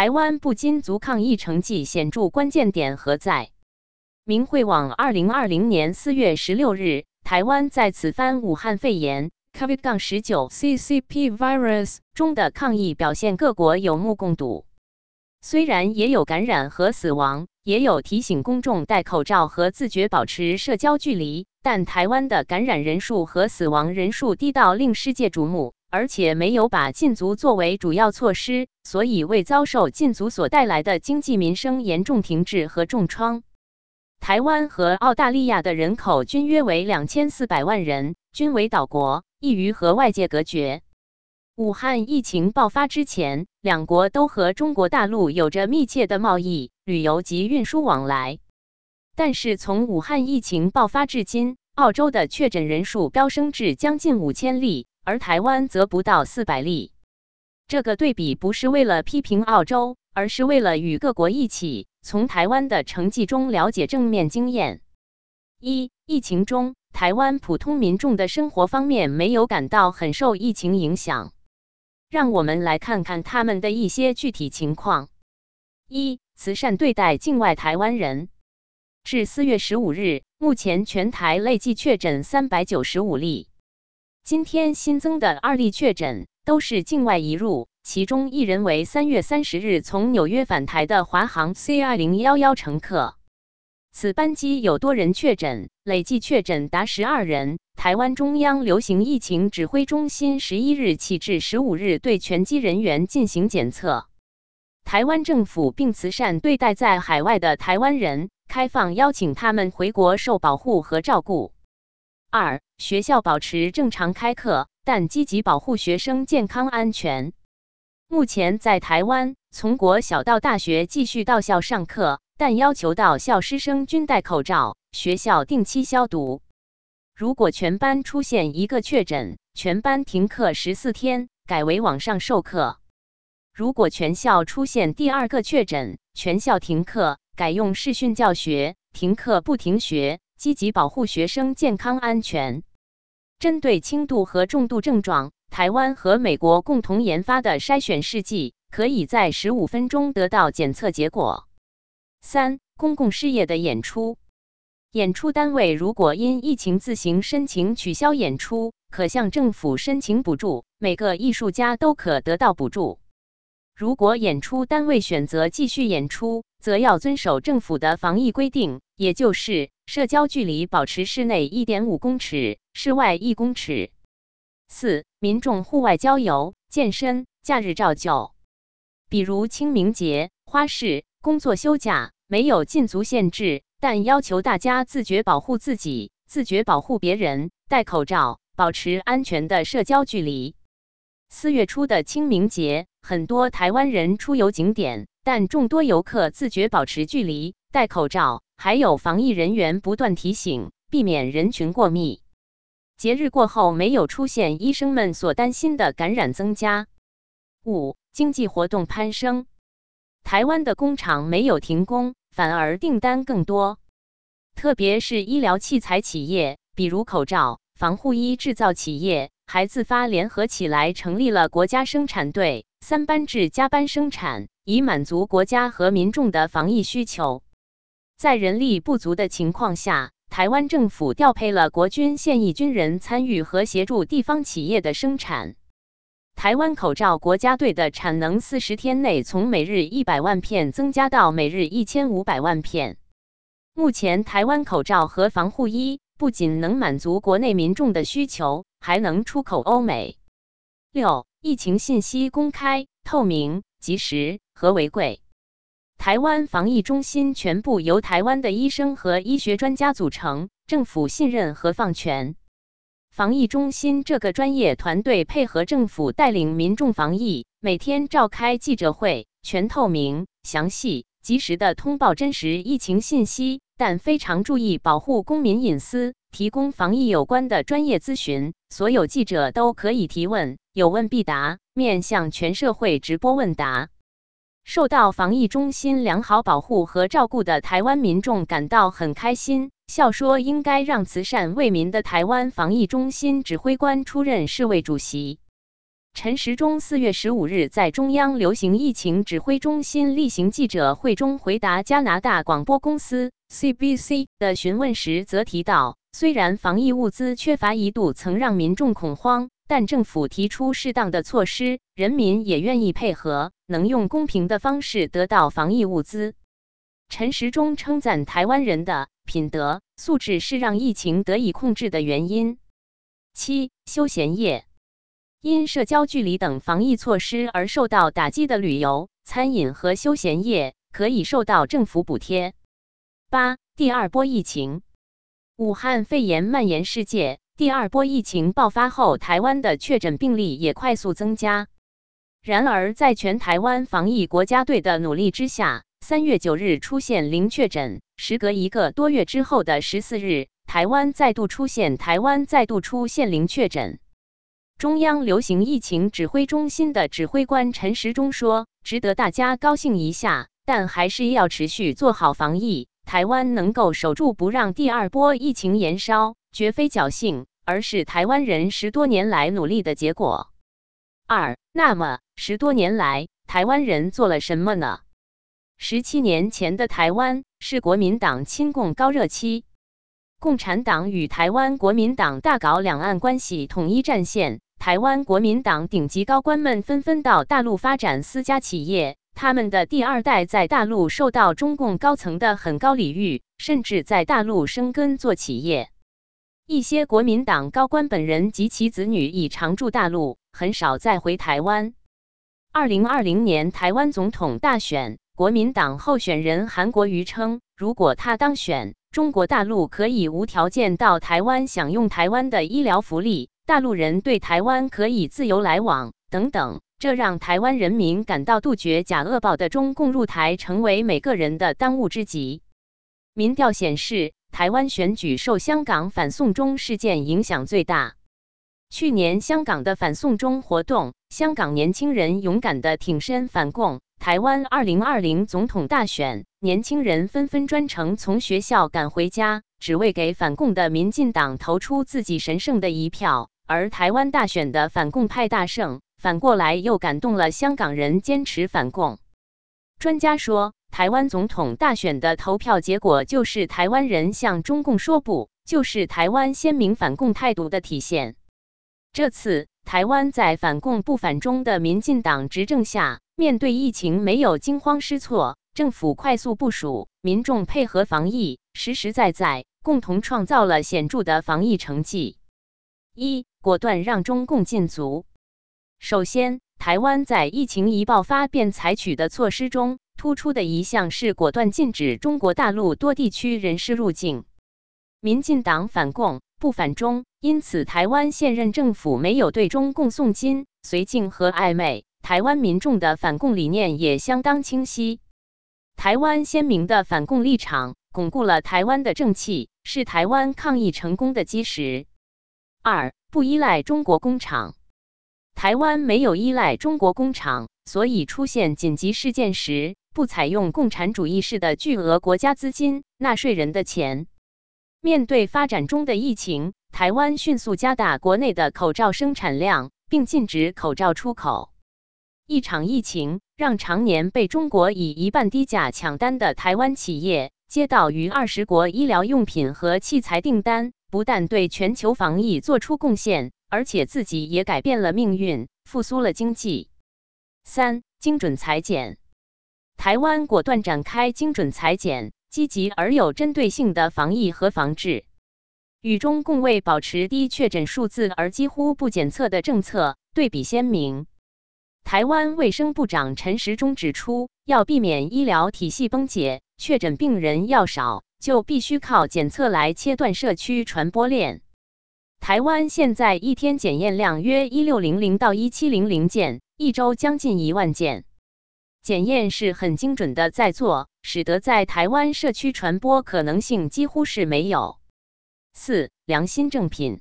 台湾不金足抗疫成绩显著，关键点何在？明慧网二零二零年四月十六日，台湾在此番武汉肺炎 （COVID- 十九 CCP virus） 中的抗疫表现，各国有目共睹。虽然也有感染和死亡，也有提醒公众戴口罩和自觉保持社交距离，但台湾的感染人数和死亡人数低到令世界瞩目，而且没有把禁足作为主要措施，所以未遭受禁足所带来的经济民生严重停滞和重创。台湾和澳大利亚的人口均约为两千四百万人，均为岛国，易于和外界隔绝。武汉疫情爆发之前，两国都和中国大陆有着密切的贸易、旅游及运输往来。但是从武汉疫情爆发至今，澳洲的确诊人数飙升至将近五千例，而台湾则不到四百例。这个对比不是为了批评澳洲，而是为了与各国一起从台湾的成绩中了解正面经验。一、疫情中，台湾普通民众的生活方面没有感到很受疫情影响。让我们来看看他们的一些具体情况。一、慈善对待境外台湾人。至四月十五日，目前全台累计确诊三百九十五例。今天新增的二例确诊都是境外移入，其中一人为三月三十日从纽约返台的华航 C 二零幺幺乘客。此班机有多人确诊，累计确诊达十二人。台湾中央流行疫情指挥中心十一日起至十五日对全机人员进行检测。台湾政府并慈善对待在海外的台湾人，开放邀请他们回国受保护和照顾。二、学校保持正常开课，但积极保护学生健康安全。目前在台湾，从国小到大学继续到校上课。但要求到校师生均戴口罩，学校定期消毒。如果全班出现一个确诊，全班停课十四天，改为网上授课。如果全校出现第二个确诊，全校停课，改用视讯教学，停课不停学，积极保护学生健康安全。针对轻度和重度症状，台湾和美国共同研发的筛选试剂，可以在十五分钟得到检测结果。三、公共事业的演出，演出单位如果因疫情自行申请取消演出，可向政府申请补助，每个艺术家都可得到补助。如果演出单位选择继续演出，则要遵守政府的防疫规定，也就是社交距离保持室内一点五公尺，室外一公尺。四、民众户外郊游、健身、假日照旧，比如清明节、花市。工作休假没有禁足限制，但要求大家自觉保护自己，自觉保护别人，戴口罩，保持安全的社交距离。四月初的清明节，很多台湾人出游景点，但众多游客自觉保持距离，戴口罩，还有防疫人员不断提醒，避免人群过密。节日过后，没有出现医生们所担心的感染增加。五、经济活动攀升。台湾的工厂没有停工，反而订单更多，特别是医疗器材企业，比如口罩、防护衣制造企业，还自发联合起来成立了国家生产队，三班制加班生产，以满足国家和民众的防疫需求。在人力不足的情况下，台湾政府调配了国军现役军人参与和协助地方企业的生产。台湾口罩国家队的产能四十天内从每日一百万片增加到每日一千五百万片。目前，台湾口罩和防护衣不仅能满足国内民众的需求，还能出口欧美。六、疫情信息公开、透明、及时，何为贵？台湾防疫中心全部由台湾的医生和医学专家组成，政府信任和放权。防疫中心这个专业团队配合政府带领民众防疫，每天召开记者会，全透明、详细、及时的通报真实疫情信息，但非常注意保护公民隐私，提供防疫有关的专业咨询，所有记者都可以提问，有问必答，面向全社会直播问答。受到防疫中心良好保护和照顾的台湾民众感到很开心。笑说应该让慈善为民的台湾防疫中心指挥官出任世卫主席。陈时中四月十五日在中央流行疫情指挥中心例行记者会中回答加拿大广播公司 CBC 的询问时，则提到，虽然防疫物资缺乏一度曾让民众恐慌，但政府提出适当的措施，人民也愿意配合，能用公平的方式得到防疫物资。陈时中称赞台湾人的品德素质是让疫情得以控制的原因。七休闲业。因社交距离等防疫措施而受到打击的旅游、餐饮和休闲业可以受到政府补贴。八、第二波疫情，武汉肺炎蔓延世界，第二波疫情爆发后，台湾的确诊病例也快速增加。然而，在全台湾防疫国家队的努力之下，三月九日出现零确诊，时隔一个多月之后的十四日，台湾再度出现台湾再度出现零确诊。中央流行疫情指挥中心的指挥官陈时中说：“值得大家高兴一下，但还是要持续做好防疫。台湾能够守住不让第二波疫情延烧，绝非侥幸，而是台湾人十多年来努力的结果。”二，那么十多年来，台湾人做了什么呢？十七年前的台湾是国民党亲共高热期，共产党与台湾国民党大搞两岸关系统一战线。台湾国民党顶级高官们纷纷到大陆发展私家企业，他们的第二代在大陆受到中共高层的很高礼遇，甚至在大陆生根做企业。一些国民党高官本人及其子女已常驻大陆，很少再回台湾。二零二零年台湾总统大选，国民党候选人韩国瑜称，如果他当选，中国大陆可以无条件到台湾享用台湾的医疗福利。大陆人对台湾可以自由来往等等，这让台湾人民感到杜绝假恶报的中共入台成为每个人的当务之急。民调显示，台湾选举受香港反送中事件影响最大。去年香港的反送中活动，香港年轻人勇敢的挺身反共。台湾二零二零总统大选，年轻人纷纷专程从学校赶回家，只为给反共的民进党投出自己神圣的一票。而台湾大选的反共派大胜，反过来又感动了香港人坚持反共。专家说，台湾总统大选的投票结果就是台湾人向中共说不，就是台湾鲜明反共态度的体现。这次台湾在反共不反中的民进党执政下，面对疫情没有惊慌失措，政府快速部署，民众配合防疫，实实在在共同创造了显著的防疫成绩。一果断让中共禁足。首先，台湾在疫情一爆发便采取的措施中，突出的一项是果断禁止中国大陆多地区人士入境。民进党反共不反中，因此台湾现任政府没有对中共送金、绥靖和暧昧。台湾民众的反共理念也相当清晰。台湾鲜明的反共立场，巩固了台湾的正气，是台湾抗疫成功的基石。二不依赖中国工厂，台湾没有依赖中国工厂，所以出现紧急事件时，不采用共产主义式的巨额国家资金、纳税人的钱。面对发展中的疫情，台湾迅速加大国内的口罩生产量，并禁止口罩出口。一场疫情让常年被中国以一半低价抢单的台湾企业，接到逾二十国医疗用品和器材订单。不但对全球防疫做出贡献，而且自己也改变了命运，复苏了经济。三、精准裁剪，台湾果断展开精准裁剪，积极而有针对性的防疫和防治，与中共为保持低确诊数字而几乎不检测的政策对比鲜明。台湾卫生部长陈时中指出，要避免医疗体系崩解，确诊病人要少。就必须靠检测来切断社区传播链。台湾现在一天检验量约一六零零到一七零零件，一周将近一万件。检验是很精准的在做，使得在台湾社区传播可能性几乎是没有。四良心正品，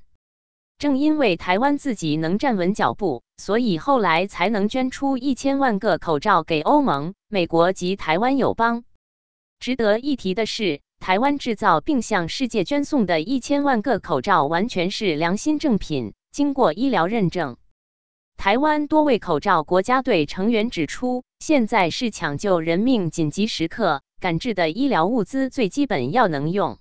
正因为台湾自己能站稳脚步，所以后来才能捐出一千万个口罩给欧盟、美国及台湾友邦。值得一提的是。台湾制造并向世界捐送的一千万个口罩，完全是良心正品，经过医疗认证。台湾多位口罩国家队成员指出，现在是抢救人命紧急时刻，赶制的医疗物资最基本要能用。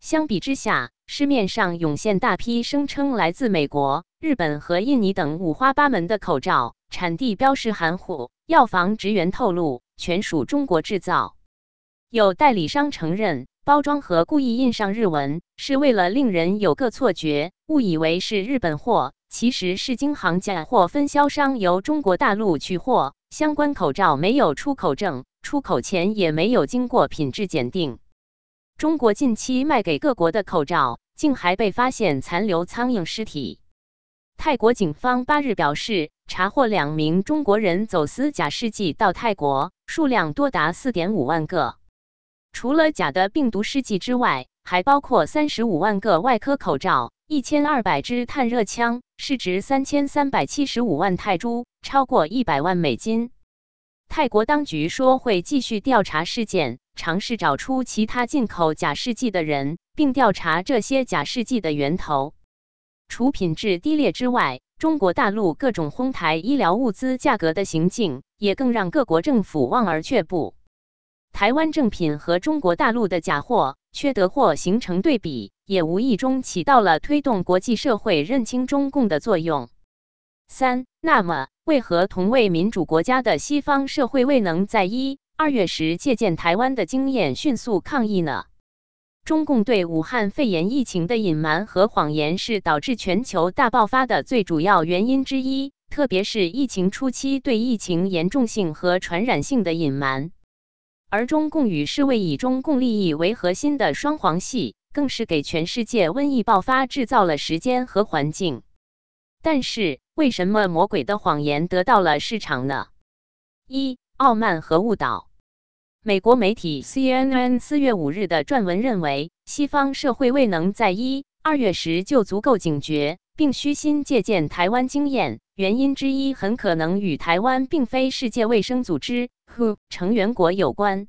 相比之下，市面上涌现大批声称来自美国、日本和印尼等五花八门的口罩，产地标识含糊，药房职员透露全属中国制造。有代理商承认，包装盒故意印上日文，是为了令人有个错觉，误以为是日本货。其实是经行家或分销商由中国大陆取货，相关口罩没有出口证，出口前也没有经过品质检定。中国近期卖给各国的口罩，竟还被发现残留苍蝇尸体。泰国警方八日表示，查获两名中国人走私假试剂到泰国，数量多达四点五万个。除了假的病毒试剂之外，还包括三十五万个外科口罩。一千二百支探热枪，市值三千三百七十五万泰铢，超过一百万美金。泰国当局说会继续调查事件，尝试找出其他进口假试剂的人，并调查这些假试剂的源头。除品质低劣之外，中国大陆各种哄抬医疗物资价格的行径，也更让各国政府望而却步。台湾正品和中国大陆的假货、缺德货形成对比。也无意中起到了推动国际社会认清中共的作用。三，那么为何同为民主国家的西方社会未能在一二月时借鉴台湾的经验迅速抗议呢？中共对武汉肺炎疫情的隐瞒和谎言是导致全球大爆发的最主要原因之一，特别是疫情初期对疫情严重性和传染性的隐瞒。而中共与世卫以中共利益为核心的双簧系。更是给全世界瘟疫爆发制造了时间和环境。但是，为什么魔鬼的谎言得到了市场呢？一、傲慢和误导。美国媒体 CNN 四月五日的撰文认为，西方社会未能在一二月时就足够警觉，并虚心借鉴台湾经验。原因之一很可能与台湾并非世界卫生组织 WHO 成员国有关。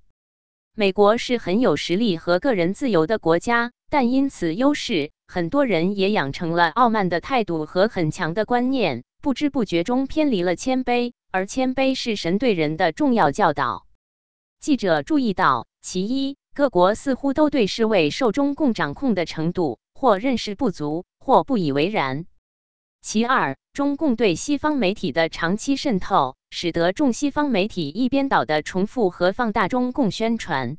美国是很有实力和个人自由的国家，但因此优势，很多人也养成了傲慢的态度和很强的观念，不知不觉中偏离了谦卑，而谦卑是神对人的重要教导。记者注意到，其一，各国似乎都对世卫受中共掌控的程度，或认识不足，或不以为然。其二，中共对西方媒体的长期渗透，使得众西方媒体一边倒的重复和放大中共宣传。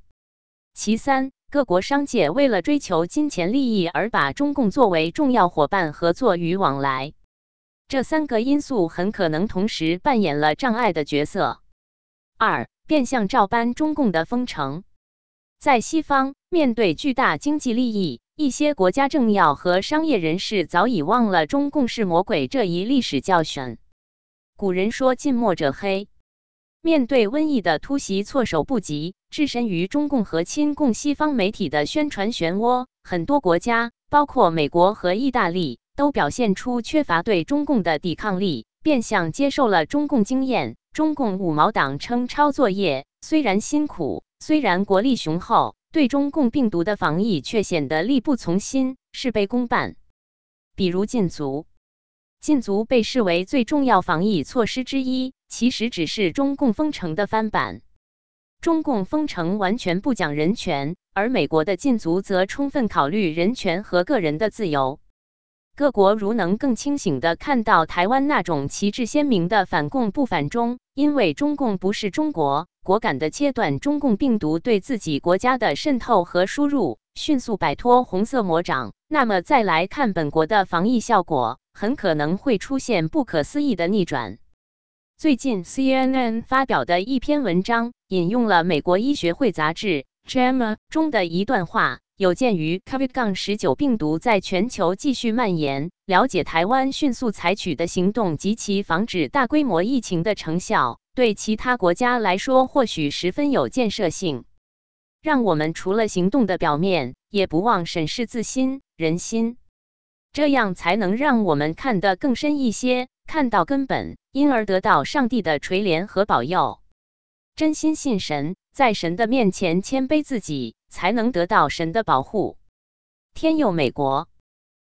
其三，各国商界为了追求金钱利益而把中共作为重要伙伴合作与往来。这三个因素很可能同时扮演了障碍的角色。二，变相照搬中共的封城，在西方面对巨大经济利益。一些国家政要和商业人士早已忘了中共是魔鬼这一历史教训。古人说“近墨者黑”，面对瘟疫的突袭，措手不及。置身于中共和亲共西方媒体的宣传漩涡，很多国家，包括美国和意大利，都表现出缺乏对中共的抵抗力，变相接受了中共经验。中共五毛党称抄作业，虽然辛苦，虽然国力雄厚。对中共病毒的防疫却显得力不从心，事倍功半。比如禁足，禁足被视为最重要防疫措施之一，其实只是中共封城的翻版。中共封城完全不讲人权，而美国的禁足则充分考虑人权和个人的自由。各国如能更清醒地看到台湾那种旗帜鲜明的反共不反中，因为中共不是中国。果敢地切断中共病毒对自己国家的渗透和输入，迅速摆脱红色魔掌。那么再来看本国的防疫效果，很可能会出现不可思议的逆转。最近 CNN 发表的一篇文章引用了美国医学会杂志 JAMA 中的一段话，有鉴于 COVID-19 病毒在全球继续蔓延，了解台湾迅速采取的行动及其防止大规模疫情的成效。对其他国家来说，或许十分有建设性。让我们除了行动的表面，也不忘审视自心、人心，这样才能让我们看得更深一些，看到根本，因而得到上帝的垂怜和保佑。真心信神，在神的面前谦卑自己，才能得到神的保护。天佑美国！